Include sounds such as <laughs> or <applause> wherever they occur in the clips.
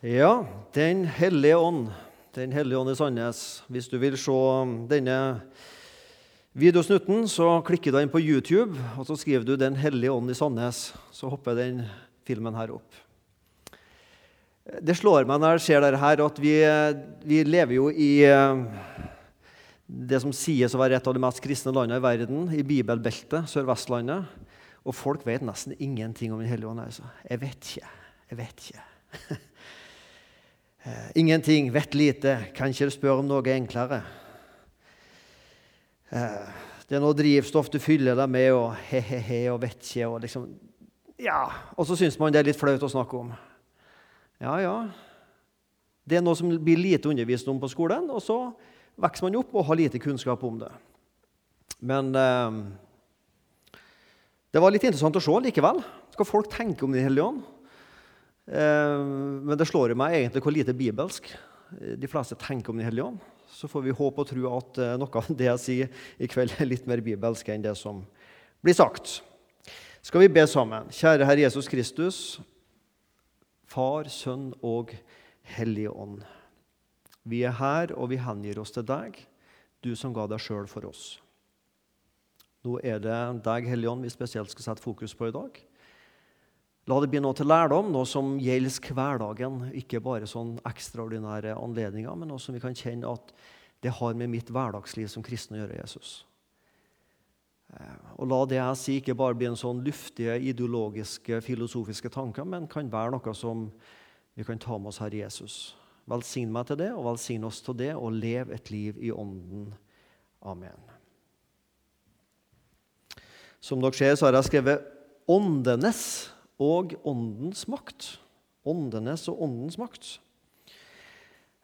Ja, Den hellige ånd. Den hellige ånd i Sandnes. Hvis du vil se denne videosnutten, så klikker du inn på YouTube og så skriver du 'Den hellige ånd i Sandnes'. Så hopper den filmen her opp. Det slår meg når jeg ser dette her, at vi, vi lever jo i eh, det som sies å være et av de mest kristne landene i verden, i bibelbeltet, Sør-Vestlandet. Og folk vet nesten ingenting om Den hellige ånd. Altså. Jeg vet ikke. Jeg vet ikke. <laughs> Eh, ingenting, vet lite, kan ikke spørre om noe enklere. Eh, det er noe drivstoff du fyller deg med, og he-he-he og vet ikke. Og liksom, ja, og så syns man det er litt flaut å snakke om. Ja, ja. Det er noe som blir lite undervist om på skolen, og så vokser man opp og har lite kunnskap om det. Men eh, det var litt interessant å se likevel. Skal folk tenke om Den hellige ånd? Eh, men det slår i meg egentlig hvor lite bibelsk de fleste tenker om Den hellige ånd. Så får vi håpe og tro at eh, noe av det jeg sier i kveld, er litt mer bibelsk enn det som blir sagt. Skal vi be sammen? Kjære Herre Jesus Kristus, Far, Sønn og Hellige Ånd. Vi er her, og vi hengir oss til deg, du som ga deg sjøl for oss. Nå er det deg, Hellige Ånd, vi spesielt skal sette fokus på i dag. La det bli noe til lærdom, noe som gjelder hverdagen. Ikke bare sånn ekstraordinære anledninger, men noe som vi kan kjenne at det har med mitt hverdagsliv som kristen å gjøre. Jesus. Eh, og La det jeg sier, ikke bare bli en sånn luftige, ideologiske, filosofiske tanker, men kan være noe som vi kan ta med oss her Jesus. Velsign meg til det, og velsign oss til det, og lev et liv i Ånden. Amen. Som dere ser, så har jeg skrevet 'åndenes' og åndens makt. Åndenes og åndens makt.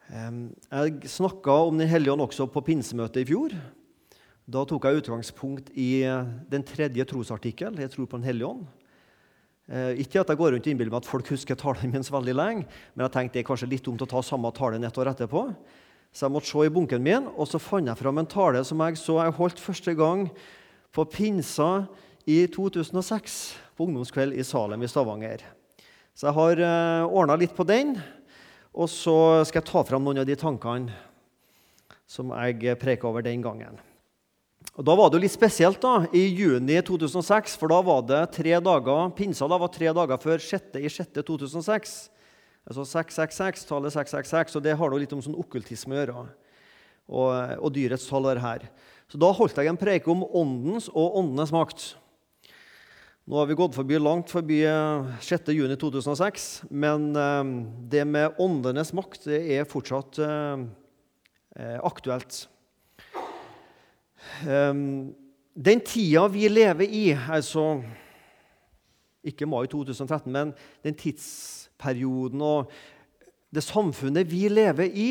Jeg snakka om Den hellige ånd også på pinsemøtet i fjor. Da tok jeg utgangspunkt i den tredje trosartikkel. Jeg tror på Den hellige ånd. Eh, ikke at jeg går rundt og innbiller meg at folk husker talen min så veldig lenge, men jeg tenkte det er kanskje litt dumt å ta samme tale et år etterpå. Så jeg måtte se i bunken min, og så fant jeg fram en tale som jeg så jeg holdt første gang på pinsa i 2006 på ungdomskveld i Salem i Stavanger. Så jeg har uh, eh, ordna litt på den, og så skal jeg ta fram noen av de tankene som jeg preka over den gangen. Og Da var det jo litt spesielt da, i juni 2006, for da var det tre dager pinsa da var tre dager før 6. i 6. 2006. Altså 666, tallet 666, og det har noe litt om sånn okkultisme å gjøre. Og, og dyrets tall er her. Så Da holdt jeg en preik om åndens og åndenes makt. Nå har vi gått forbi langt forbi 6.6.2006, eh, men eh, det med åndenes makt det er fortsatt eh, aktuelt. Den tida vi lever i, altså ikke mai 2013, men den tidsperioden og det samfunnet vi lever i,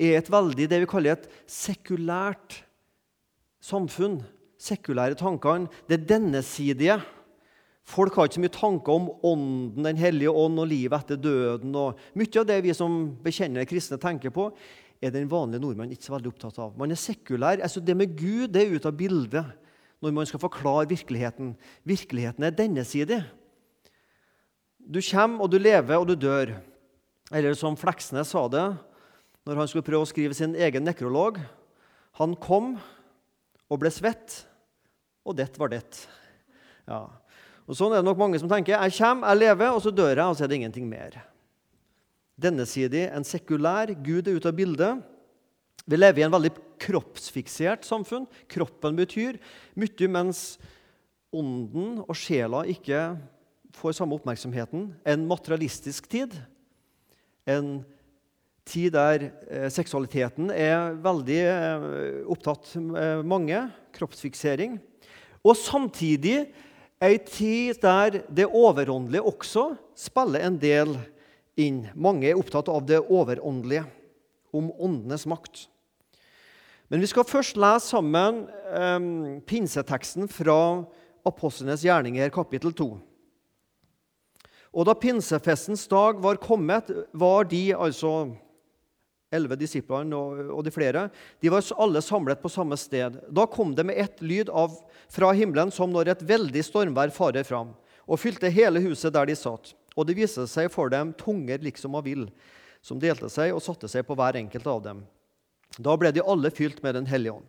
er et veldig det vi kaller et sekulært samfunn. Sekulære tankene. Det dennesidige. Folk har ikke så mye tanker om Ånden, Den hellige ånd og livet etter døden. og Mye av det vi som bekjenner kristne tenker på, er den vanlige nordmann ikke så veldig opptatt av. Man er sekulær. Altså Det med Gud det er ute av bildet når man skal forklare virkeligheten. Virkeligheten er denne side. Du kommer, og du lever, og du dør. Eller som Fleksnes sa det når han skulle prøve å skrive sin egen nekrolog. Han kom og ble svett, og det var det. Ja. Og Sånn er det nok mange som tenker. Jeg kommer, jeg lever, og så dør jeg, og så er det ingenting mer. Dennesidig, en sekulær Gud er ute av bildet. Vi lever i en veldig kroppsfiksert samfunn. Kroppen betyr mye, mens ånden og sjela ikke får samme oppmerksomheten. En materialistisk tid. En tid der eh, seksualiteten er veldig eh, opptatt eh, mange. Kroppsfiksering. Og samtidig Ei tid der det overåndelige også spiller en del inn. Mange er opptatt av det overåndelige, om åndenes makt. Men vi skal først lese sammen um, pinseteksten fra Apostlenes gjerninger, kapittel 2. Og da pinsefestens dag var kommet, var de altså elleve disiplene og, og, de flere, de var alle samlet på samme sted. Da kom det med ett lyd av, fra himmelen som når et veldig stormvær farer fram, og fylte hele huset der de satt. Og det viste seg for dem tunger liksom av vill, som delte seg og satte seg på hver enkelt av dem. Da ble de alle fylt med Den hellige ånd.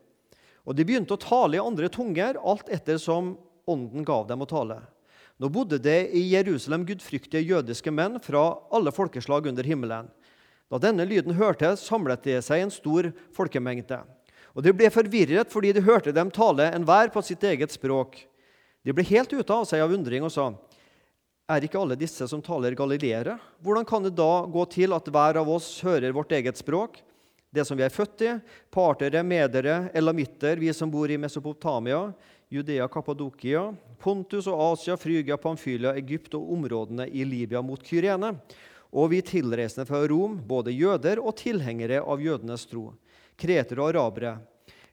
Og de begynte å tale i andre tunger, alt etter som ånden gav dem å tale. Nå bodde det i Jerusalem gudfryktige jødiske menn fra alle folkeslag under himmelen. Da denne lyden hørtes, samlet det seg en stor folkemengde. Og De ble forvirret fordi de hørte dem tale enhver på sitt eget språk. De ble helt ute av seg av undring og sa:" Er ikke alle disse som taler galileere? Hvordan kan det da gå til at hver av oss hører vårt eget språk? Det som vi er født i, partere, medere, elamitter, vi som bor i Mesopotamia, Judea, Kappadokia, Pontus og Asia, Frygia, Pamfylia, Egypt og områdene i Libya mot Kyrene. Og vi tilreisende fra Rom, både jøder og tilhengere av jødenes tro, kretere og arabere.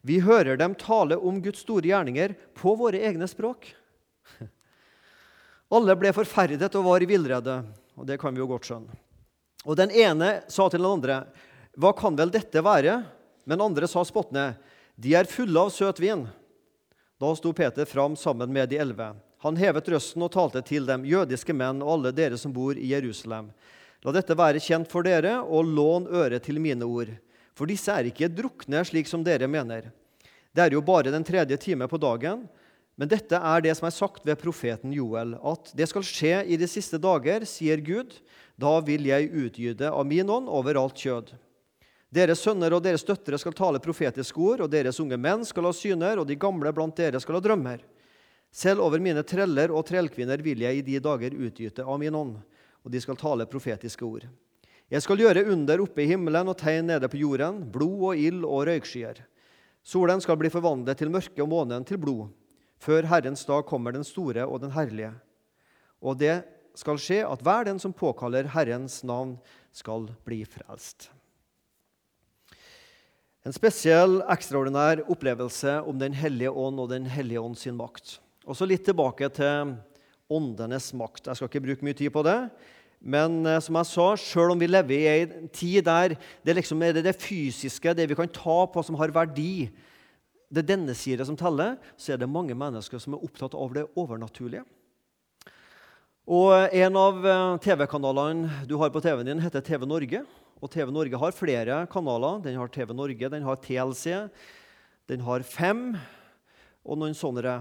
Vi hører dem tale om Guds store gjerninger på våre egne språk. <laughs> Alle ble forferdet og var i villrede, og det kan vi jo godt skjønne. Og Den ene sa til den andre, 'Hva kan vel dette være?' Men andre sa spottende, 'De er fulle av søt vin.' Da sto Peter fram sammen med de elleve. Han hevet røsten og talte til dem, jødiske menn og alle dere som bor i Jerusalem. La dette være kjent for dere, og lån øre til mine ord. For disse er ikke drukne slik som dere mener. Det er jo bare den tredje time på dagen. Men dette er det som er sagt ved profeten Joel, at det skal skje i de siste dager, sier Gud. Da vil jeg utgyde av min ånd over alt kjød. Deres sønner og deres døtre skal tale profetiske ord, og deres unge menn skal ha syner, og de gamle blant dere skal ha drømmer. Selv over mine treller og trellkvinner vil jeg i de dager utgyte av min ånd, og de skal tale profetiske ord. Jeg skal gjøre under oppe i himmelen og tegn nede på jorden, blod og ild og røykskyer. Solen skal bli forvandlet til mørke og månen til blod før Herrens dag kommer den store og den herlige. Og det skal skje at hver den som påkaller Herrens navn, skal bli frelst. En spesiell, ekstraordinær opplevelse om Den hellige ånd og Den hellige ånd sin makt. Og så litt tilbake til åndenes makt. Jeg skal ikke bruke mye tid på det. Men eh, som jeg sa, selv om vi lever i en tid der det liksom er det, det fysiske, det vi kan ta på, som har verdi, det er denne sida som teller, så er det mange mennesker som er opptatt av det overnaturlige. Og En av eh, TV-kanalene du har på TV-en din, heter TV Norge. Og TV Norge har flere kanaler. Den har TV Norge, den har TLC, den har Fem og noen sånne.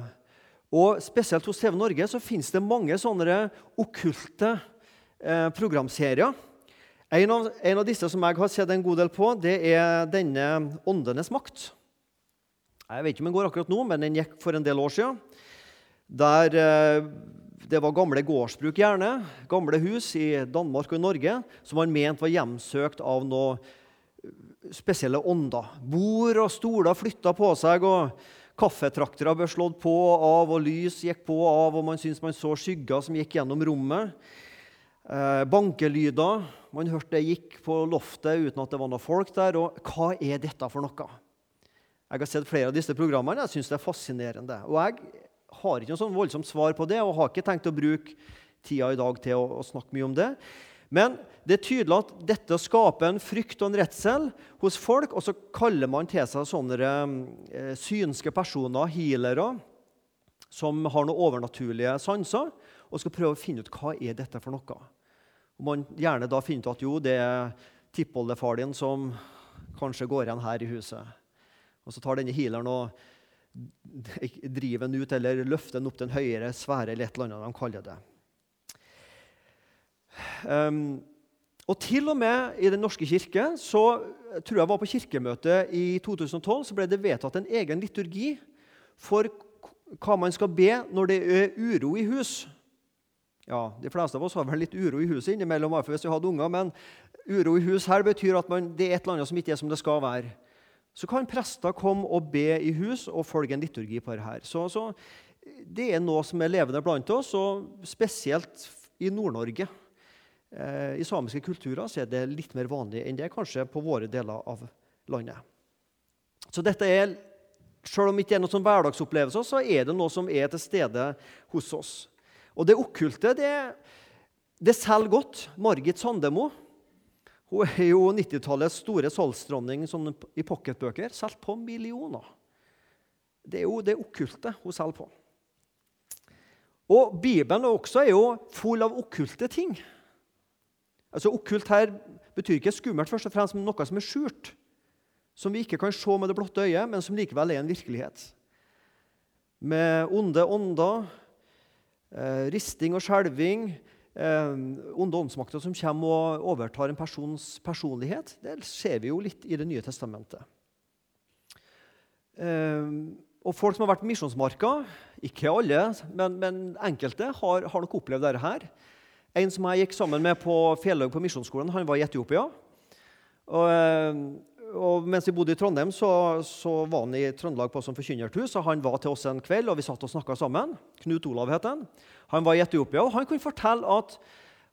Og Spesielt hos TV Norge så finnes det mange sånne okkulte eh, programserier. En av, en av, disse som jeg har sett en god del på, det er denne Åndenes makt. Jeg vet ikke om den går akkurat nå, men den gikk for en del år siden. Der eh, det var gamle gårdsbruk, gjerne, gamle hus i Danmark og i Norge, som man mente var hjemsøkt av noe eh, spesielle ånder. Bord og stoler flytta på seg, og kaffetraktere ble slått på og av, og lys gikk på og av, og man syntes man så skygger som gikk gjennom rommet. Eh, bankelyder. Man hørte det gikk på loftet uten at det var noe folk der. Og hva er dette for noe? Jeg har sett flere av disse programmene. Jeg syns det er fascinerende. Og jeg har ikke noe sånn voldsomt svar på det og har ikke tenkt å bruke tida i dag til å, å snakke mye om det. Men det er tydelig at dette skaper en frykt og en redsel hos folk, og så kaller man til seg sånne eh, synske personer, healere, som har noen overnaturlige sanser, og skal prøve å finne ut hva er dette for noe. Og man gjerne da finner ut at jo, det er tippoldefar din som kanskje går igjen her i huset. Og så tar denne healeren og driver den ut eller løfter den opp til en høyere sfære eller et eller annet de kaller det. Um, og til og med i Den norske kirke så tror jeg var på kirkemøtet i 2012 så ble det vedtatt en egen liturgi for hva man skal be når det er uro i hus. Ja, De fleste av oss har vel litt uro i huset innimellom, hvis vi hadde unger, men uro i hus her betyr at man, det er et eller annet som ikke er som det skal være så kan prester komme og be i hus og følge en liturgi på dette. Så, så det er noe som er levende blant oss, og spesielt i Nord-Norge. Eh, I samiske kulturer er det litt mer vanlig enn det kanskje på våre deler av landet. Så dette er, Selv om det ikke er noen sånn hverdagsopplevelser, så er det noe som er til stede hos oss. Og det okkulte det, det selger godt. Margit Sandemo hun er jo 90-tallets store salgsdronning sånn i pocketbøker. Solgt på millioner. Det er jo det okkulte hun selger på. Og Bibelen også er jo full av okkulte ting. Altså Okkult her betyr ikke skummelt, først og fremst, men noe som er skjult. Som vi ikke kan se med det blotte øyet, men som likevel er en virkelighet. Med onde ånder, eh, risting og skjelving, eh, onde åndsmakter som kommer og overtar en persons personlighet. Det ser vi jo litt i Det nye testamentet. Eh, og Folk som har vært misjonsmarka, ikke alle, men, men enkelte, har, har, nok opplevd dette her. En som jeg gikk sammen med på Fjellhaug på misjonsskolen, han var i Etiopia. Og, og mens vi bodde i Trondheim, så, så var han i Trøndelag på som forkynnertur. Så han var til oss en kveld, og vi satt og snakka sammen. Knut Olav het han. Han var i Etiopia, og han kunne fortelle at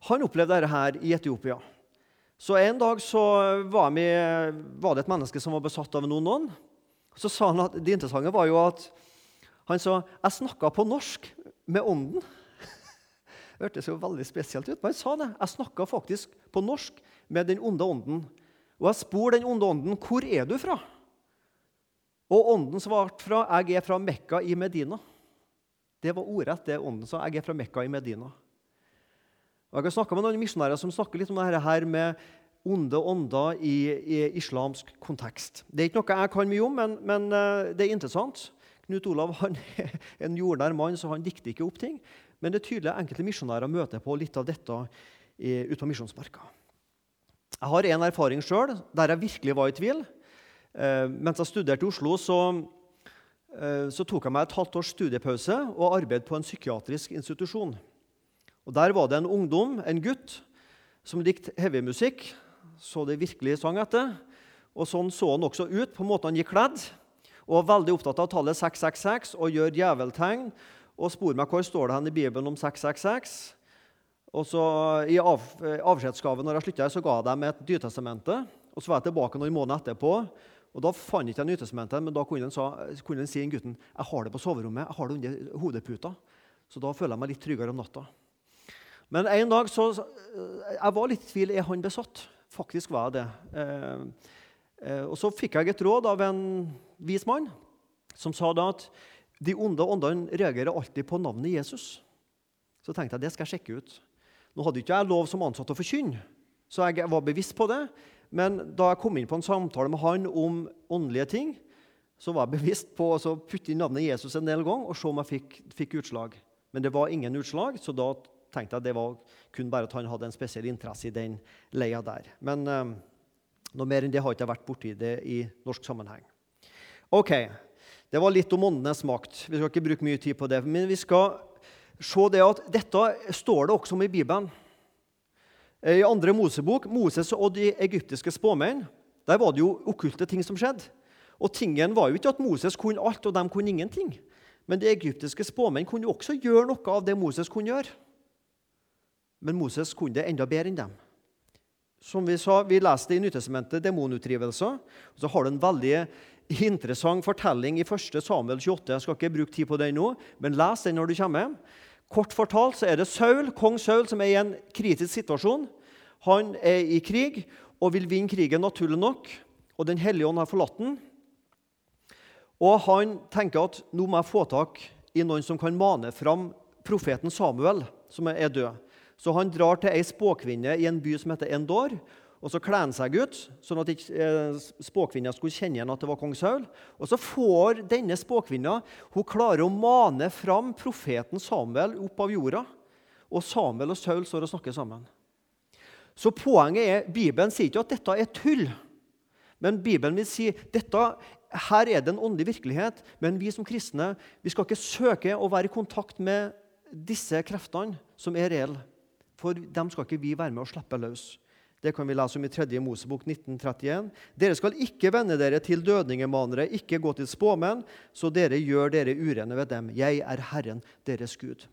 han opplevde dette her i Etiopia. Så En dag så var, vi, var det et menneske som var besatt av noen ånd. Så sa han at Det interessante var jo at han sa jeg snakka på norsk med ånden. Det hørtes jo veldig spesielt ut, men han sa det. Jeg snakka faktisk på norsk med den onde ånden. Og jeg spurte den onde ånden hvor er du fra. Og ånden svarte fra jeg er fra Mekka i Medina. Det var ordrett det ånden sa. Jeg er fra Mekka i Medina. Og Jeg har snakka med noen misjonærer som snakker litt om dette her med onde ånder i, i, islamsk kontekst. Det er ikke noe jeg kan mye om, men, men eh, det er interessant. Knut Olav han er en jordnær mann, så han dikter ikke opp ting. Men det er tydelig at enkelte misjonærer møter på litt av dette ute på misjonsmarka. Jeg har en erfaring sjøl der jeg virkelig var i tvil. Eh, mens jeg studerte i Oslo, så Eh, så tok jeg meg et halvt års studiepause og arbeidet på en psykiatrisk institusjon. Og Der var det en ungdom, en gutt, som likte heavymusikk, så det virkelig sang etter. Og Sånn så han også ut på måten han gikk kledd, og var veldig opptatt av tallet 666 og gjør djeveltegn. Og spor meg hvor står det hen i Bibelen om 666. Og så I av, avskjedsgave når jeg slutta, ga jeg dem et Nytestamente. Og så var jeg tilbake noen måneder etterpå og Da fant ikke jeg Nytestamentet, men da kunne han si til gutten jeg har det på soverommet, jeg har det under hodeputa. Så da føler jeg meg litt tryggere om natta. Men en dag så Jeg var litt i tvil. Er han besatt? Faktisk var jeg det. Eh, eh, og Så fikk jeg et råd av en vis mann som sa da at de onde åndene reagerer alltid på navnet Jesus. Så tenkte jeg det skal jeg sjekke ut. Nå hadde ikke jeg lov som ansatt å forkynne, så jeg var bevisst på det. Men da jeg kom inn på en samtale med han om åndelige ting, så var jeg bevisst på å putte inn navnet Jesus en del ganger og se om jeg fikk, fikk, utslag. Men det var ingen utslag, så da tenkte jeg det var kun bare at han hadde en spesiell interesse i den leia der. Men eh, noe mer enn det har ikke jeg vært borti det i norsk sammenheng. Ok, Det var litt om åndenes makt. Vi skal ikke bruke mye tid på det. Men vi skal se det at dette står det også om i Bibelen. I andre Mosebok, Moses og de egyptiske spåmenn, der var det jo okkulte ting som skjedde. Og tingen var jo ikke at Moses kunne alt, og de kunne ingenting. Men de egyptiske spåmenn kunne jo også gjøre noe av det Moses kunne gjøre. Men Moses kunne det enda bedre enn dem. Som Vi sa, vi leste i Nytestementet demonutdrivelser. Så har du en veldig interessant fortelling i 1. Samuel 28. Jeg skal ikke bruke tid på den nå, men les den når du kommer hjem. Kort fortalt så er det Saul, kong Saul som er i en kritisk situasjon. Han er i krig og vil vinne krigen, naturlig nok. Og Den hellige ånd har forlatt den. Og han tenker at nå må jeg få tak i noen som kan mane fram profeten Samuel, som er død. Så han drar til ei spåkvinne i en by som heter Endor, og så kler han seg ut, sånn at eh, spåkvinna skulle kjenne igjen at det var kong Saul. Og så får denne spåkvinna hun klarer å mane fram profeten Samuel opp av jorda. Og Samuel og Saul står og snakker sammen. Så poenget er, Bibelen sier ikke at dette er tull. Men Bibelen vil si dette, her er det en åndelig virkelighet. Men vi som kristne vi skal ikke søke å være i kontakt med disse kreftene som er reelle. For dem skal ikke vi være med å slippe løs. Det kan vi lese om i 3. Mosebok 1931. Dere skal ikke vende dere til dødningemanere, ikke gå til spåmenn, så dere gjør dere urene ved dem. Jeg er Herren, deres Gud.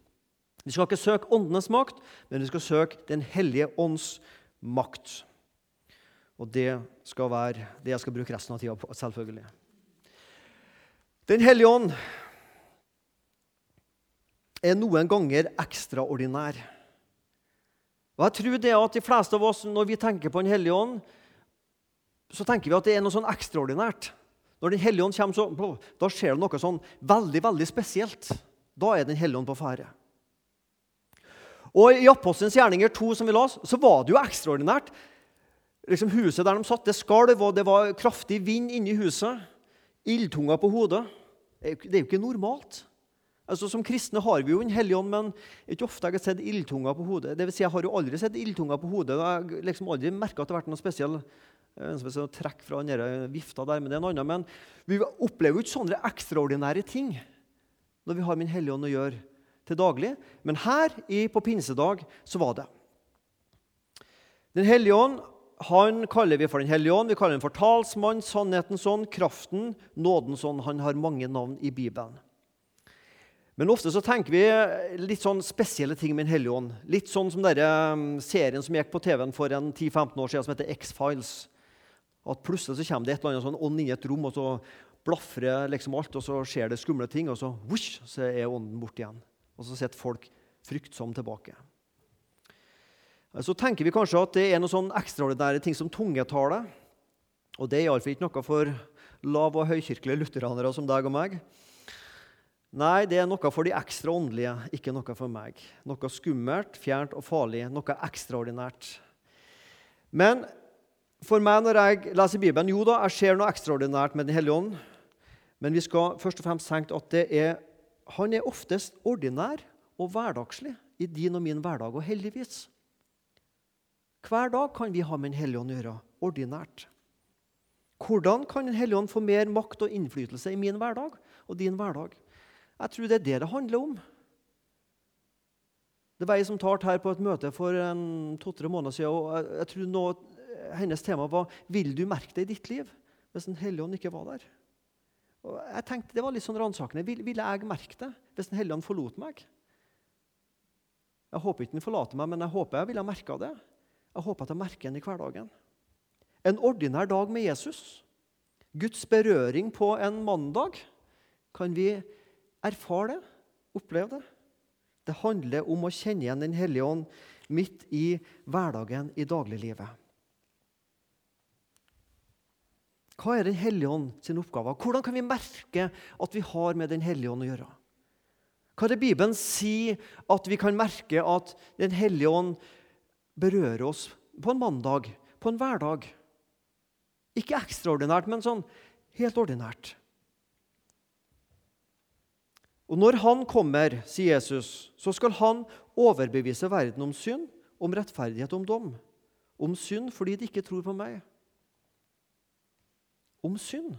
Vi skal ikke søke åndenes makt, men vi skal søke Den hellige ånds makt. Og det skal være det jeg skal bruke resten av tida på, selvfølgelig. Den hellige ånd er noen ganger ekstraordinær. Og jeg tror det at de fleste av oss, Når vi tenker på Den hellige ånd, så tenker vi at det er noe sånn ekstraordinært. Når Den hellige ånd kommer, så, da skjer det noe sånn veldig veldig spesielt. Da er Den hellige ånd på ferde. Og I Apostelens gjerninger 2 som vi las, så var det jo ekstraordinært. Liksom Huset der de satt, det skalv, og det var kraftig vind inni huset. Ildtunger på hodet. Det er jo ikke normalt. Altså, Som kristne har vi jo en hellige ånd, men ikke ofte jeg har sett ildtunga på hodet. Det vil si, Jeg har jo aldri sett ildtunga på hodet. Jeg har liksom aldri merka at det har vært noe spesiell eh, trekk fra den vifta der, men det er noe annet. Men vi opplever jo ikke sånne ekstraordinære ting når vi har Min Hellige Ånd å gjøre til daglig. Men her på pinsedag så var det. Den hellige ånd han kaller vi for Den hellige ånd. Vi kaller den for talsmann, sannhetens ånd, kraften, nådens ånd. Han har mange navn i Bibelen. Men ofte så tenker vi litt sånn spesielle ting med Den hellige ånd. Litt sånn som denne um, serien som gikk på TV-en for 10-15 år siden, som heter X-Files. At Plutselig så kommer det et eller annet sånn ånd inn i et rom, og så blafrer liksom alt, og så skjer det skumle ting, og så, whoosh, så er ånden borte igjen. Og så sitter folk fryktsomt tilbake. Så tenker vi kanskje at det er noen sånn ekstraordinære ting som tungetale. Og det er iallfall ikke noe for lav- og høykirkelige lutheranere som deg og meg. Nei, det er noe for de ekstra åndelige, ikke noe for meg. Noe skummelt, fjernt og farlig, noe ekstraordinært. Men for meg når jeg leser Bibelen, jo da, jeg ser noe ekstraordinært med Den hellige ånd. Men vi skal først og fremst tenke at er, han er oftest ordinær og hverdagslig i din og min hverdag. Og heldigvis. Hver dag kan vi ha med Den hellige ånd å gjøre. Ordinært. Hvordan kan Den hellige ånd få mer makt og innflytelse i min hverdag og din hverdag? Jeg tror det er det det handler om. Det var ei som talte her på et møte for to-tre måneder siden. og jeg, tror nå, Hennes tema var 'Vil du merke det i ditt liv?' hvis Den hellige ånd ikke var der. Og jeg tenkte Det var litt sånn ransakende. Vil, ville jeg merke det hvis Den hellige ånd forlot meg? Jeg håper ikke den forlater meg, men jeg håper jeg ville merka det. Jeg håper at jeg merker den i hverdagen. En ordinær dag med Jesus, Guds berøring på en mandag, kan vi Erfar det. Opplev det. Det handler om å kjenne igjen Den hellige ånd midt i hverdagen, i dagliglivet. Hva er Den hellige ånd sin oppgave? Hvordan kan vi merke at vi har med Den hellige ånd å gjøre? Hva er det Bibelen sier at vi kan merke at Den hellige ånd berører oss på en mandag, på en hverdag? Ikke ekstraordinært, men sånn helt ordinært. Og når han kommer, sier Jesus, så skal han overbevise verden om synd, om rettferdighet om dom. Om synd fordi de ikke tror på meg. Om synd.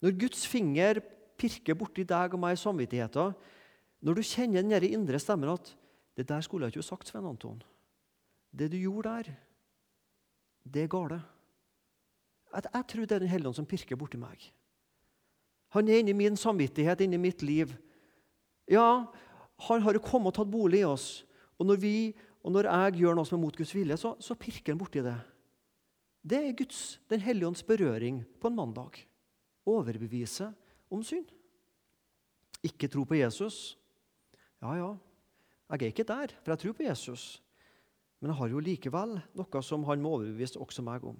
Når Guds finger pirker borti deg og meg i samvittigheten, når du kjenner den indre stemmen at 'Det der skulle jeg ikke sagt, Svein Anton'. Det du gjorde der, det er gale. Jeg, jeg tror det er Den hellige ånd som pirker borti meg. Han er inni min samvittighet, inni mitt liv. Ja, han har jo kommet og tatt bolig i oss. Og når, vi, og når jeg gjør noe som er mot Guds vilje, så, så pirker han borti det. Det er Guds, Den hellige ånds berøring på en mandag. Overbevise om synd. Ikke tro på Jesus. Ja, ja, jeg er ikke der, for jeg tror på Jesus. Men jeg har jo likevel noe som han må overbevise også meg om.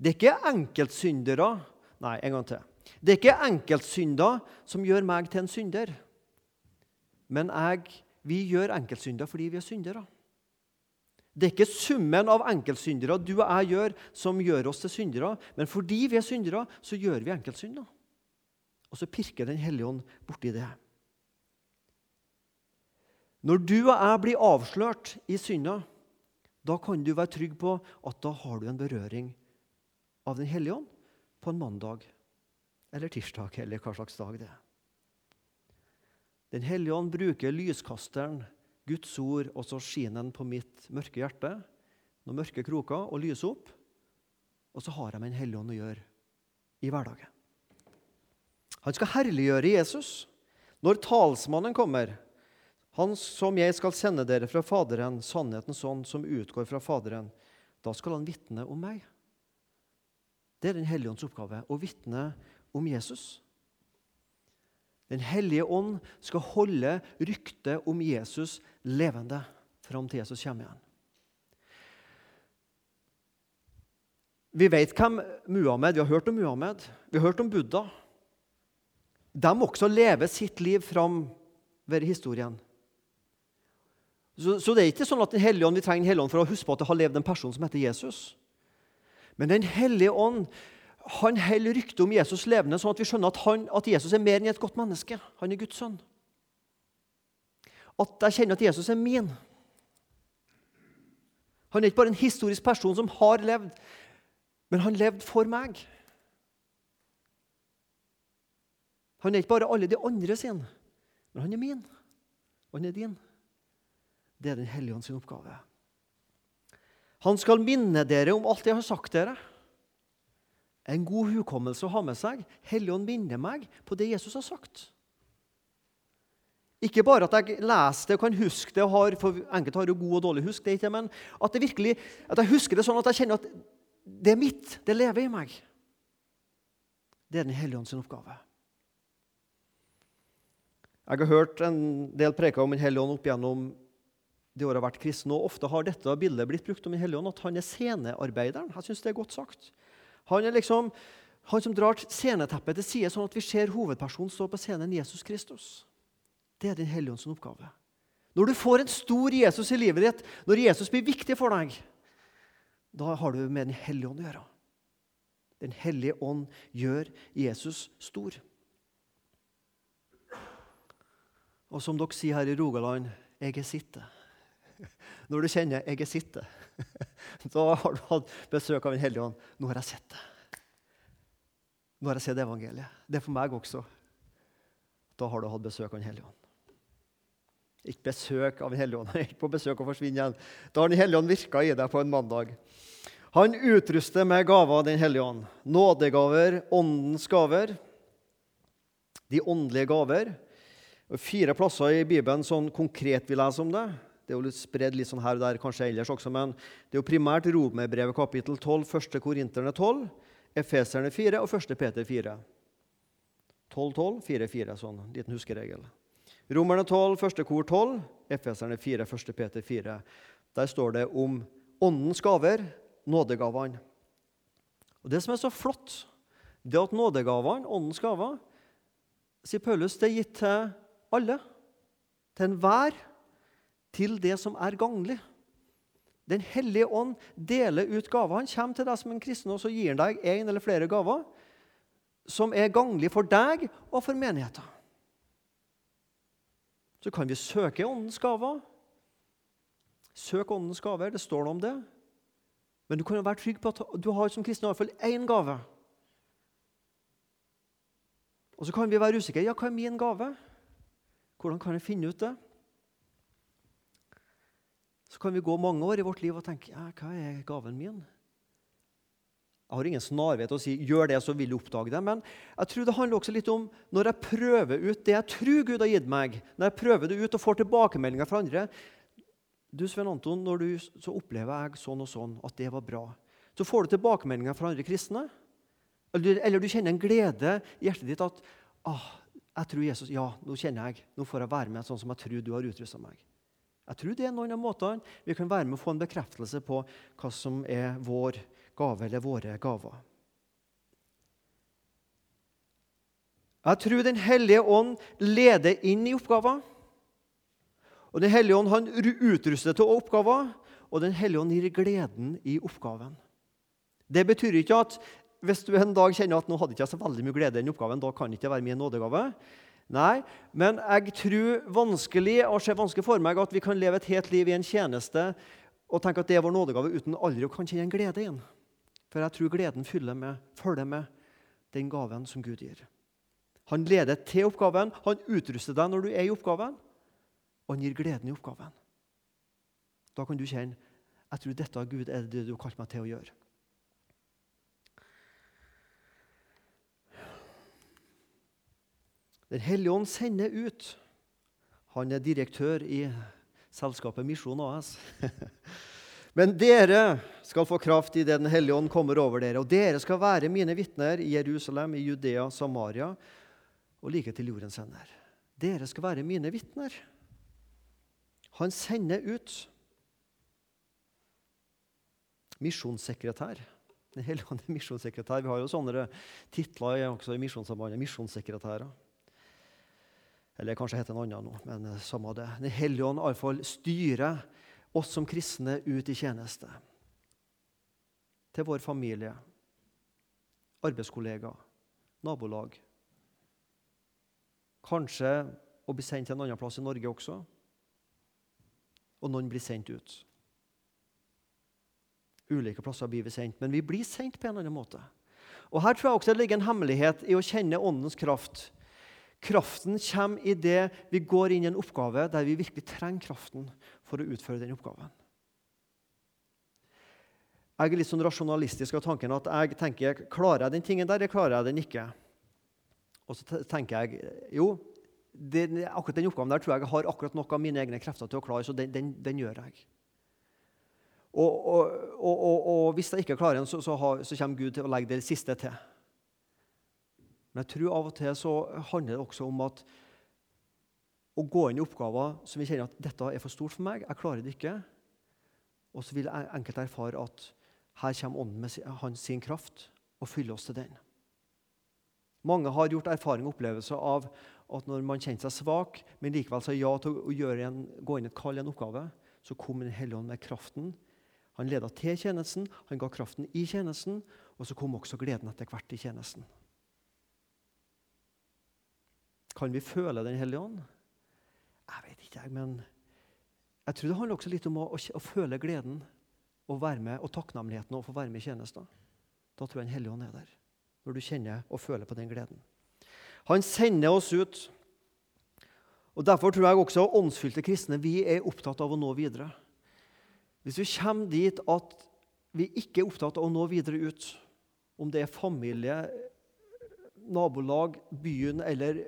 Det er ikke enkeltsyndere Nei, en gang til. Det er ikke enkeltsynder som gjør meg til en synder. Men jeg, vi gjør enkeltsynder fordi vi er syndere. Det er ikke summen av enkeltsyndere du og jeg gjør, som gjør oss til syndere. Men fordi vi er syndere, så gjør vi enkeltsynder. Og så pirker Den hellige ånd borti det. Når du og jeg blir avslørt i synda, da kan du være trygg på at da har du en berøring av Den hellige ånd på en mandag eller tirsdag, eller hva slags dag det er. Den hellige ånd bruker lyskasteren, Guds ord, og så skinner den på mitt mørke hjerte, noen mørke kroker, og lyser opp. Og så har jeg med Den hellige ånd å gjøre i hverdagen. Han skal herliggjøre Jesus når talsmannen kommer. Han som jeg skal sende dere fra Faderen, sannhetens ånd som utgår fra Faderen. Da skal han vitne om meg. Det er Den hellige ånds oppgave å vitne om Jesus. Den hellige ånd skal holde ryktet om Jesus levende fram til Jesus kommer igjen. Vi vet hvem Muhammed Vi har hørt om Muhammed. Vi har hørt om Buddha. De også lever sitt liv fram ved historien. Så, så, det er ikke sånn at den hellige ånd, vi trenger Den hellige ånd for å huske på at det har levd en person som heter Jesus. Men Den hellige ånd han holder ryktet om Jesus levende, sånn at vi skjønner at, han, at Jesus er mer enn et godt menneske. Han er Guds sønn. At jeg kjenner at Jesus er min. Han er ikke bare en historisk person som har levd, men han levde for meg. Han er ikke bare alle de andre sine, men han er min, og han er din. Det er Den hellige ånd sin oppgave. Han skal minne dere om alt jeg har sagt dere. En god hukommelse å ha med seg. Helligånd minner meg på det Jesus har sagt. Ikke bare at jeg leser det og kan huske det, har, for enkelte har jo god og dårlig husk, det ikke, men at, det virkelig, at jeg husker det sånn at jeg kjenner at det er mitt, det lever i meg. Det er Den hellige ånds oppgave. Jeg har hørt en del preker om Den hellige ånd opp gjennom de årene jeg har vært kristen, og ofte har dette bildet blitt brukt om Den hellige ånd, at han er scenearbeideren. Jeg synes det er godt sagt. Han er liksom han som drar sceneteppet til side, sånn at vi ser hovedpersonen stå på scenen, Jesus Kristus. Det er Den hellige ånds oppgave. Når du får en stor Jesus i livet ditt, når Jesus blir viktig for deg, da har du med Den hellige ånd å gjøre. Den hellige ånd gjør Jesus stor. Og som dere sier her i Rogaland jeg er sitte. Når du kjenner 'jeg er sitte', <laughs> da har du hatt besøk av Den hellige ånd. Nå har jeg sett det. Nå har jeg sett evangeliet. Det er for meg også. Da har du hatt besøk av Den hellige ånd. Ikke besøk av Den hellige ånd. <laughs> Ikke på besøk og forsvinne igjen. Da har Den hellige ånd virka i deg på en mandag. Han utruster med gaver av Den hellige ånd. Nådegaver, åndens gaver. De åndelige gaver. Fire plasser i Bibelen sånn konkret vi leser om det. Det er jo litt spredd litt sånn her og der, kanskje ellers også, men det er jo primært Romerbrevet kapittel 12, 1. Korinterne 12, Efeserne 4 og 1. Peter 4. 12, 12, 4, 4, sånn liten huskeregel. Romerne 12, 1. kor 12, Efeserne 4, 1. Peter 4. Der står det om åndens gaver, nådegavene. Og Det som er så flott, det er at nådegavene, åndens gaver, sier Paulus, det er gitt til alle. Til enhver. Til det som er ganglig. Den hellige ånd deler ut gaver. Han kommer til deg som en kristen og så gir han deg en eller flere gaver som er gagnlige for deg og for menigheten så kan vi søke åndens gaver. Søk åndens gaver. Det står noe om det. Men du kan jo være trygg på at du har som kristen iallfall én gave. Og så kan vi være usikre. Ja, hva er min gave? Hvordan kan jeg finne ut det? Så kan vi gå mange år i vårt liv og tenke ja, hva er gaven min? Jeg har ingen snarvei til å si gjør det, så vil du oppdage det. Men jeg tror det handler også litt om når jeg prøver ut det jeg tror Gud har gitt meg, når jeg prøver det ut og får tilbakemeldinger fra andre Du, Sven Anton, når du, så opplever jeg sånn og sånn at det var bra. Så får du tilbakemeldinger fra andre kristne. Eller, eller du kjenner en glede i hjertet ditt at ah, jeg tror Jesus, ja, nå kjenner jeg, nå får jeg være med sånn som jeg tror du har utrusta meg. Jeg tror det er noen av måtene vi kan være med å få en bekreftelse på hva som er vår gave eller våre gaver. Jeg tror Den hellige ånd leder inn i oppgaver. Og Den hellige ånd han utruster til oppgaver, og Den hellige ånd gir gleden i oppgaven. Det betyr ikke at hvis du en dag kjenner at nå hadde ikke så veldig mye glede i den oppgaven, da kan det ikke være min nådegave. Nei, men jeg tror vanskelig og ser vanskelig for meg at vi kan leve et helt liv i en tjeneste og tenke at det er vår nådegave uten aldri å kan kjenne en glede igjen. For jeg tror gleden med, følger med den gaven som Gud gir. Han leder til oppgaven, han utruster deg når du er i oppgaven, og han gir gleden i oppgaven. Da kan du kjenne jeg tror dette Gud er det du har kalt meg til å gjøre. Den hellige ånd sender ut. Han er direktør i selskapet Misjon AS. <laughs> Men dere skal få kraft i det Den hellige ånd kommer over dere. Og dere skal være mine vitner i Jerusalem, i Judea, Samaria og like til jordens ender. Dere skal være mine vitner. Han sender ut misjonssekretær. Den hellige ånd er misjonssekretær. Vi har jo sånne titler også i Misjonssambandet. Misjonssekretærer. Eller kanskje heter noe annet nå, men eh, samme det. Den hellige ånd iallfall styrer oss som kristne ut i tjeneste. Til vår familie, arbeidskollegaer, nabolag. Kanskje å bli sendt til en annen plass i Norge også. Og noen blir sendt ut. Ulike plasser blir vi sendt, men vi blir sendt på en eller annen måte. Og Her tror jeg også det ligger en hemmelighet i å kjenne Åndens kraft. Kraften kommer i det vi går inn i en oppgave der vi virkelig trenger kraften for å utføre den oppgaven. Jeg er litt sånn rasjonalistisk av tanken at jeg tenker klarer jeg den tingen der, eller klarer jeg den ikke? Og så tenker jeg jo, det, akkurat den oppgaven der tror jeg jeg har akkurat nok av mine egne krefter til å klare, så den, den, den gjør jeg. Og, og, og, og, hvis jeg ikke klarer den, så, så, så kommer Gud til å legge det siste til. Men jeg tror av og til så handler det også om at å gå inn i oppgaver som vi kjenner at dette er for stort for meg, jeg klarer det ikke. Og så vil enkelte erfare at her kommer Ånden med hans sin kraft og fyller oss til den. Mange har gjort erfaring og opplevelse av at når man kjente seg svak, men likevel sa ja til å en, gå inn et kall i en oppgave, så kom Den hellige ånd med kraften. Han leda til tjenesten, han ga kraften i tjenesten, og så kom også gleden etter hvert i tjenesten. Kan vi føle Den hellige ånd? Jeg vet ikke, jeg, men jeg tror det handler også litt om å, å, å føle gleden og være med, og takknemligheten og få være med i tjenesten. Da tror jeg Den hellige ånd er der, når du kjenner og føler på den gleden. Han sender oss ut. Og Derfor tror jeg også åndsfylte kristne vi er opptatt av å nå videre. Hvis vi kommer dit at vi ikke er opptatt av å nå videre ut, om det er familie, nabolag, byen eller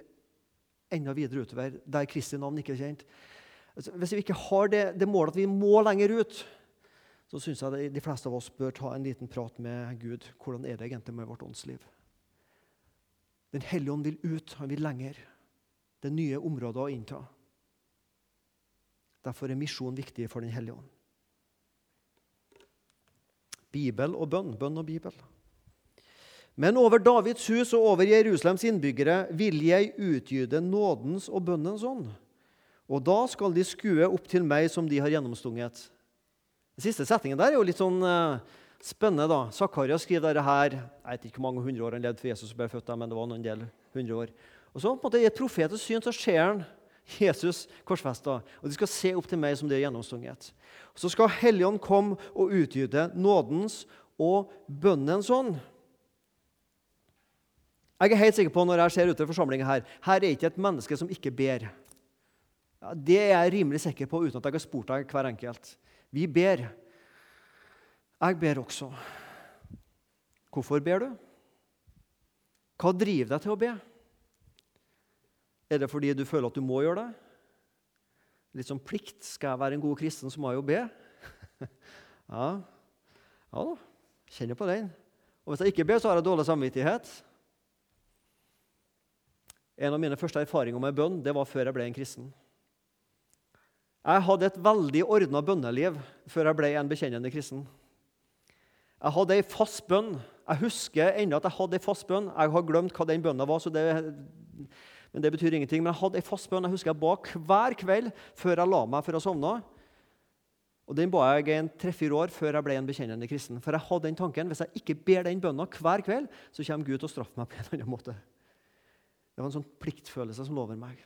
enda videre utover, der Kristi navn ikke er kjent. Altså, hvis vi ikke har det, det målet at vi må lenger ut, så syns jeg de fleste av oss bør ta en liten prat med Gud. Hvordan er det egentlig med vårt åndsliv? Den hellige ånd vil ut, han vil lenger. Det er nye områder å innta. Derfor er misjon viktig for Den hellige ånd. Bibel og bønn. Bønn og Bibel. Men over Davids hus og over Jerusalems innbyggere vil jeg utgyde nådens og bønnens ånd. Og da skal de skue opp til meg som de har gjennomstunget. Den siste setningen der er jo litt sånn uh, spennende. da. Zakaria skriver dette her Jeg vet ikke hvor mange hundre år han levde for Jesus ble født, men det var noen del hundre år. Og så på en måte I et profetisk syn så ser han Jesus korsfesta, og de skal se opp til meg som de har gjennomstunget. Så skal Helligånd komme og utgyte nådens og bønnens ånd. Jeg er helt sikker på når jeg ser utover forsamlingen her, her er ikke et menneske som ikke ber. Det er jeg rimelig sikker på uten at jeg har spurt deg hver enkelt. Vi ber. Jeg ber også. Hvorfor ber du? Hva driver deg til å be? Er det fordi du føler at du må gjøre det? Litt som plikt. Skal jeg være en god kristen, så må jeg jo be. <laughs> ja. ja da. Kjenner på den. Og hvis jeg ikke ber, så har jeg dårlig samvittighet. En av mine første erfaringer med bønn det var før jeg ble en kristen. Jeg hadde et veldig ordna bønneliv før jeg ble en bekjennende kristen. Jeg hadde ei fast bønn. Jeg husker ennå at jeg hadde ei fast bønn. Jeg har glemt hva den bønna var, det, men det betyr ingenting. Men jeg hadde ei fast bønn. Jeg husker jeg ba hver kveld før jeg la meg for å sovne. Og Den ba jeg en tre-fire år før jeg ble en bekjennende kristen. For jeg hadde den tanken, Hvis jeg ikke ber den bønna hver kveld, så kommer Gud til å straffe meg på en eller annen måte. Det var en sånn pliktfølelse som lå over meg.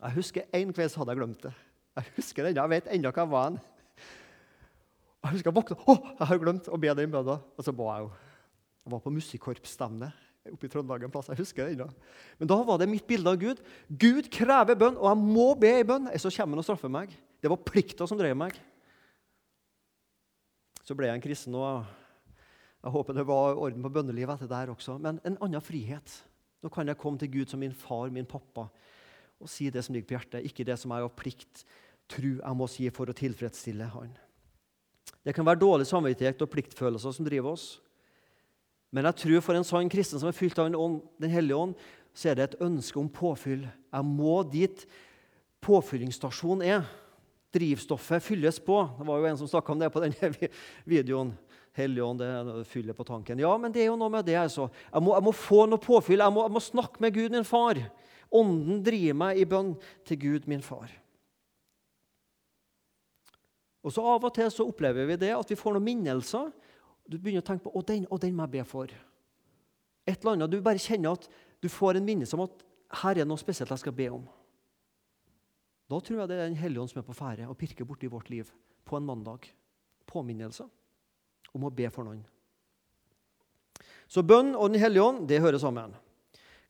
Jeg husker En kveld så hadde jeg glemt det. Jeg husker det. Jeg vet ennå hva jeg var. En. Jeg husker jeg våkna Å, jeg har glemt å be den bønna. Og så ba jeg jo. Jeg var på musikkorpsstevne oppe i Trøndelag plass. Jeg husker det ennå. Men da var det mitt bilde av Gud. Gud krever bønn, og jeg må be i bønn, så kommer han og straffer meg. Det var plikta som drev meg. Så ble jeg en kristen, og jeg håper det var orden på bønnelivet etter der også. Men en annen frihet. Nå kan jeg komme til Gud som min far, min pappa, og si det som ligger på hjertet, ikke det som jeg av plikt, tror jeg må si for å tilfredsstille Han. Det kan være dårlig samvittighet og pliktfølelser som driver oss. Men jeg tror for en sann kristen som er fylt av Den hellige ånd, så er det et ønske om påfyll. Jeg må dit påfyllingsstasjonen er. Drivstoffet fylles på. Det var jo en som snakka om det på denne <laughs> videoen. Helligånd, det fyller på tanken. Ja, men det er jo noe med det. altså. Jeg må, jeg må få noe påfyll. Jeg må, jeg må, snakke med Gud, min far. Ånden driver meg i bønn til Gud, min far. Og så Av og til så opplever vi det at vi får noen minnelser. Du begynner å tenke på å, den, å, den må jeg be for. Et eller annet, Du bare kjenner at du får en minnelse om at her er noe spesielt jeg skal be om. Da tror jeg det er Den hellige ånd som er på ferde og pirker borti vårt liv på en mandag. Påminnelse om å be for noen. Så bønn og Den hellige ånd det hører sammen.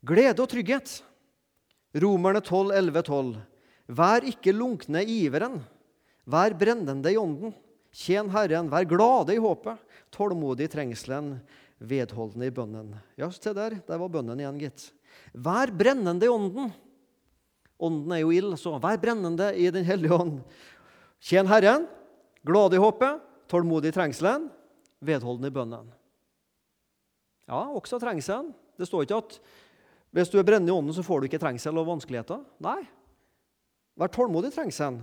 Glede og trygghet. Romerne 12, 11, 12. Vær ikke lunkne i iveren. Vær brennende i ånden. Tjen Herren. Vær glade i håpet. Tålmodig i trengselen. Vedholdende i bønnen. Ja, se der. Der var bønnen igjen, gitt. Vær brennende i ånden. Ånden er jo ild, så vær brennende i Den hellige ånd. Tjen Herren. Glade i håpet. Tålmodig i trengselen. Vedholdende i bønnen. Ja, også trengselen. Det står ikke at hvis du er brennende i ånden, så får du ikke trengsel og vanskeligheter. Nei. Vær tålmodig i trengselen.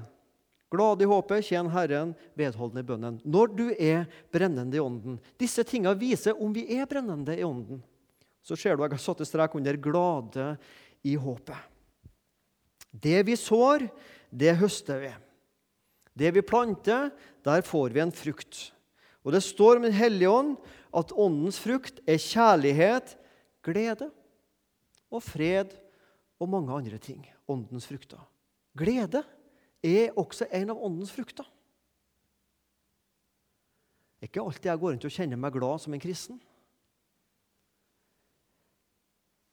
Glad i håpet, tjen Herren, vedholdende i bønnen. Når du er brennende i ånden. Disse tingene viser om vi er brennende i ånden. Så ser du jeg har satt en strek under 'glade i håpet'. Det vi sår, det høster vi. Det vi planter, der får vi en frukt. Og Det står om Den hellige ånd at åndens frukt er kjærlighet, glede og fred og mange andre ting. Åndens frukter. Glede er også en av åndens frukter. Det er ikke alltid jeg går rundt og kjenner meg glad som en kristen.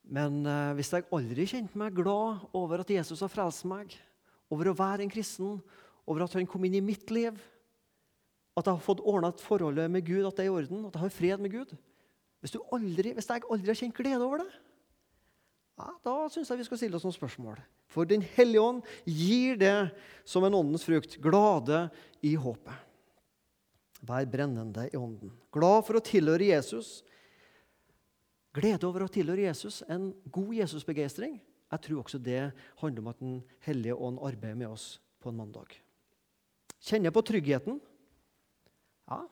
Men eh, hvis jeg aldri kjente meg glad over at Jesus har frelst meg, over å være en kristen, over at han kom inn i mitt liv, at jeg har fått ordna forholdet med Gud, at det er i orden, at jeg har fred med Gud Hvis, aldri, hvis jeg aldri har kjent glede over det, ja, da syns jeg vi skal stille oss noen spørsmål. For Den hellige ånd gir det som en åndens frukt. Glade i håpet. Vær brennende i ånden. Glad for å tilhøre Jesus. Glede over å tilhøre Jesus. En god Jesusbegeistring. Jeg tror også det handler om at Den hellige ånd arbeider med oss på en mandag. Kjenner på tryggheten. Ja,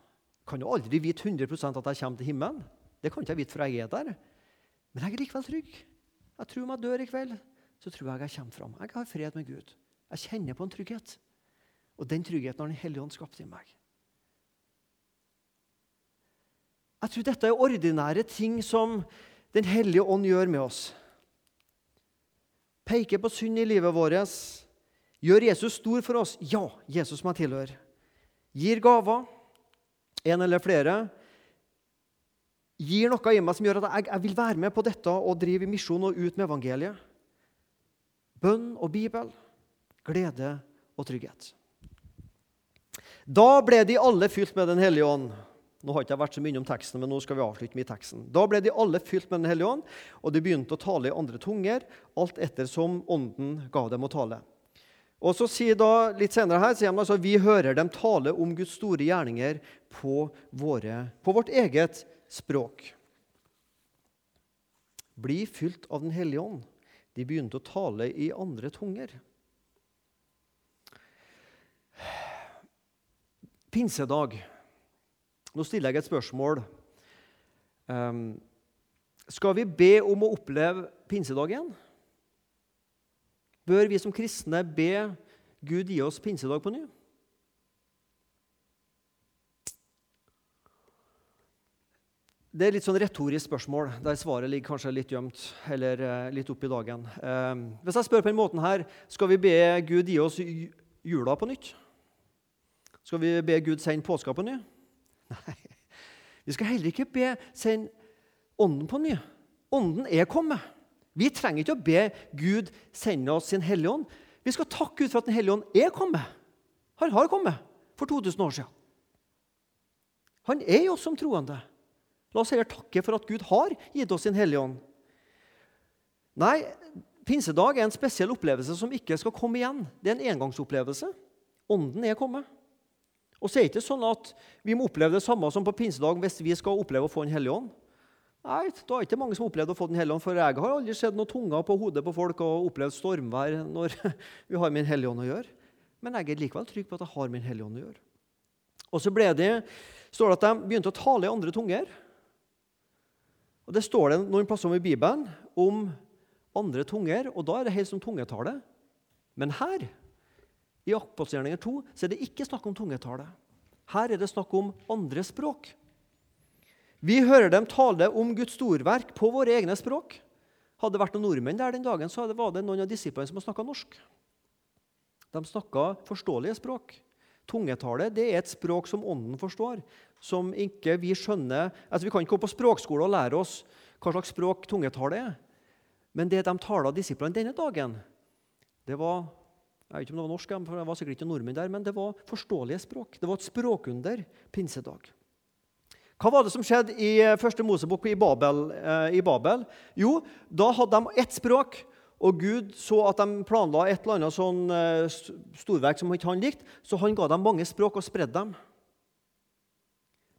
kan jo aldri vite 100% at jeg kommer til himmelen. Det kan ikke jeg vite før jeg er der. Men jeg er likevel trygg. Jeg tror om jeg dør i kveld, så tror jeg jeg kommer fram. Jeg har fred med Gud. Jeg kjenner på en trygghet. Og den tryggheten har Den hellige ånd skapt i meg. Jeg tror dette er ordinære ting som Den hellige ånd gjør med oss. Peker på synd i livet vårt. Gjør Jesus stor for oss? Ja, Jesus som jeg tilhører. Gir gaver en eller flere, gir noe i meg som gjør at jeg, jeg vil være med på dette og drive i misjon og ut med evangeliet. Bønn og Bibel, glede og trygghet. Da ble de alle fylt med Den hellige ånd. Nå har ikke jeg vært så mye om teksten, men nå skal vi avslutte med teksten. Da ble de alle fylt med Den hellige ånd, og de begynte å tale i andre tunger, alt etter som Ånden ga dem å tale. Og så sier da, Litt senere her sier han altså, vi hører dem tale om Guds store gjerninger på, våre, på vårt eget språk. Bli fylt av Den hellige ånd. De begynte å tale i andre tunger. Pinsedag. Nå stiller jeg et spørsmål. Um, skal vi be om å oppleve pinsedag igjen? Bør vi som kristne be Gud gi oss pinsedag på ny? Det er litt sånn retorisk spørsmål, der svaret ligger kanskje litt gjemt eller uh, litt opp i dagen. Uh, hvis jeg spør på den måten her, skal vi be Gud gi oss jula på nytt? Skal vi be Gud sende påska på ny? <laughs> Nei. Vi skal heller ikke be sende Ånden på ny. Ånden er kommet. Vi trenger ikke å be Gud sende oss sin Hellige Ånd. Vi skal takke Gud for at Den hellige ånd er kommet. Han har kommet for 2000 år siden. Han er jo som troende. La oss heller takke for at Gud har gitt oss sin Hellige Ånd. Nei, pinsedag er en spesiell opplevelse som ikke skal komme igjen. Det er en engangsopplevelse. Ånden er kommet. Og så er det ikke sånn at vi må oppleve det samme som på pinsedag hvis vi skal oppleve å få Den hellige ånd. Nei, det er ikke mange som har opplevd å få Den hellige ånd. For jeg har aldri sett noen tunger på hodet på folk og opplevd stormvær når <laughs> vi har Min hellige ånd å gjøre. Men jeg er likevel trygg på at jeg har Min hellige ånd å gjøre. Og så ble det, står det at de begynte å tale i andre tunger. Og Det står det noen plasser om i Bibelen om andre tunger, og da er det helt som tungetale. Men her, i Apostelgjerningen 2, så er det ikke snakk om tungetale. Her er det snakk om andre språk. Vi hører dem tale om Guds storverk på våre egne språk. Hadde det vært noen nordmenn der den dagen, så var det noen av disiplene som snakka norsk. De snakka forståelige språk. Tungetale det er et språk som Ånden forstår, som ikke vi skjønner altså Vi kan ikke gå på språkskole og lære oss hva slags språk tungetale er. Men det de talte disiplene denne dagen, det var jeg vet ikke om det var norsk, for det var sikkert ikke nordmenn der, men det var forståelige språk. Det var et språkunder pinsedag. Hva var det som skjedde i eh, første Mosebok i Babel, eh, i Babel? Jo, da hadde de ett språk, og Gud så at de planla et eller annet sånn eh, storverk som ikke han likte, så han ga dem mange språk og spredde dem.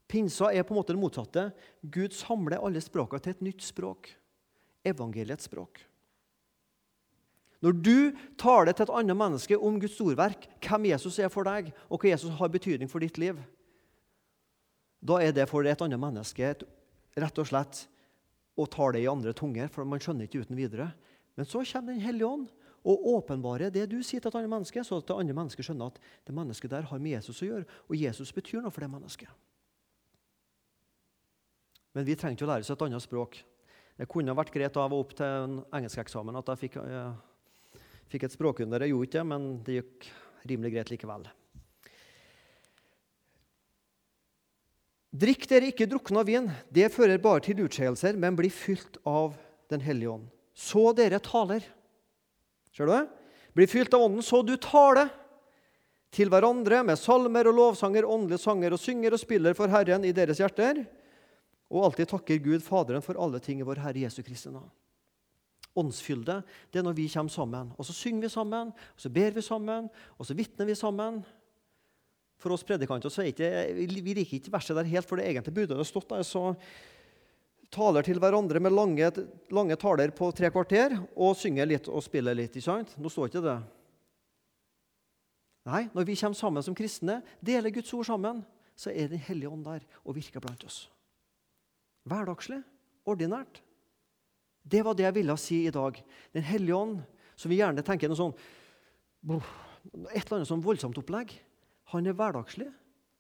Pinsa er på en måte det motsatte. Gud samler alle språkene til et nytt språk. Evangeliets språk. Når du taler til et annet menneske om Guds storverk, hvem Jesus er for deg, og hva Jesus har betydning for ditt liv, da er det for et annet menneske rett og slett å det i andre tunger, for man skjønner ikke uten videre. Men så kommer Den hellige ånd og åpenbarer det du sier til et annet menneske, så at det andre mennesket skjønner at det mennesket der har med Jesus å gjøre, og Jesus betyr noe for det mennesket. Men vi trengte å lære oss et annet språk. Det kunne vært greit da jeg var opp til en engelskeksamen at jeg fikk, jeg fikk et språkunder. Jeg gjorde ikke det, men det gikk rimelig greit likevel. Drikk dere ikke drukne av vin, det fører bare til utskeielser, men blir fylt av Den hellige ånd. Så dere taler. Ser du det? Blir fylt av Ånden, så du taler til hverandre med salmer og lovsanger, åndelige sanger, og synger og spiller for Herren i deres hjerter og alltid takker Gud Faderen for alle ting i vår Herre Jesu Kristi navn. Åndsfylde det er når vi kommer sammen. Og Så synger vi sammen, og så ber vi sammen, og så vitner vi sammen. For oss predikanter så er ikke, vi liker ikke verset der helt, for det egentlig burde det stått der. så taler til hverandre med lange, lange, taler på tre kvarter og synger litt og spiller litt. ikke sant? Nå står ikke det. Nei, når vi kommer sammen som kristne, deler Guds ord sammen, så er Den hellige ånd der og virker blant oss hverdagslig, ordinært. Det var det jeg ville si i dag. Den hellige ånd, som vi gjerne tenker noe sånn Et eller annet sånn voldsomt opplegg. Han er hverdagslig,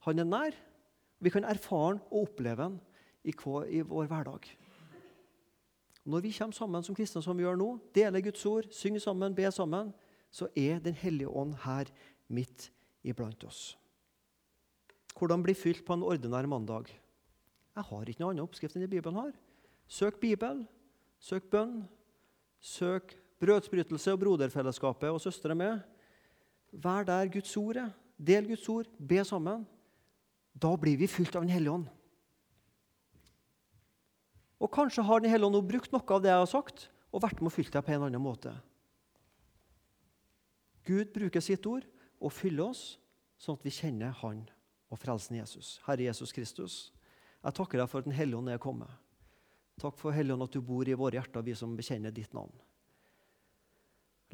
han er nær. Vi kan erfare han og oppleve han i, vår hverdag. Når vi kommer sammen som kristne, som vi gjør nå, deler Guds ord, synger sammen, ber sammen, så er Den hellige ånd her midt iblant oss. Hvordan bli fylt på en ordinær mandag? Jeg har ikke noen annen oppskrift enn det Bibelen har. Søk Bibel, søk bønn, søk brødsbrytelse og broderfellesskapet og søstre med. Vær der Guds ord er. Del Guds ord, be sammen. Da blir vi fylt av Den hellige ånd. Og kanskje har Den hellige ånd brukt noe av det jeg har sagt, og vært med å fylle deg på en annen måte. Gud bruker sitt ord og fyller oss sånn at vi kjenner Han og frelsen Jesus, Herre Jesus Kristus. Jeg takker deg for at Den hellige ånd er kommet. Takk for Hellige Ånd at du bor i våre hjerter, vi som bekjenner ditt navn.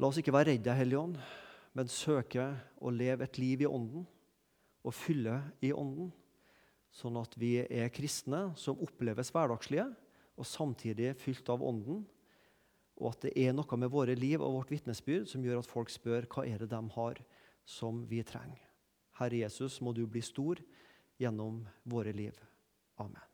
La oss ikke være redde, Hellige Ånd, men søke å leve et liv i Ånden og fylle i Ånden, sånn at vi er kristne som oppleves hverdagslige og samtidig fylt av Ånden, og at det er noe med våre liv og vårt vitnesbyrd som gjør at folk spør hva er det de har som vi trenger. Herre Jesus, må du bli stor gjennom våre liv. Amen.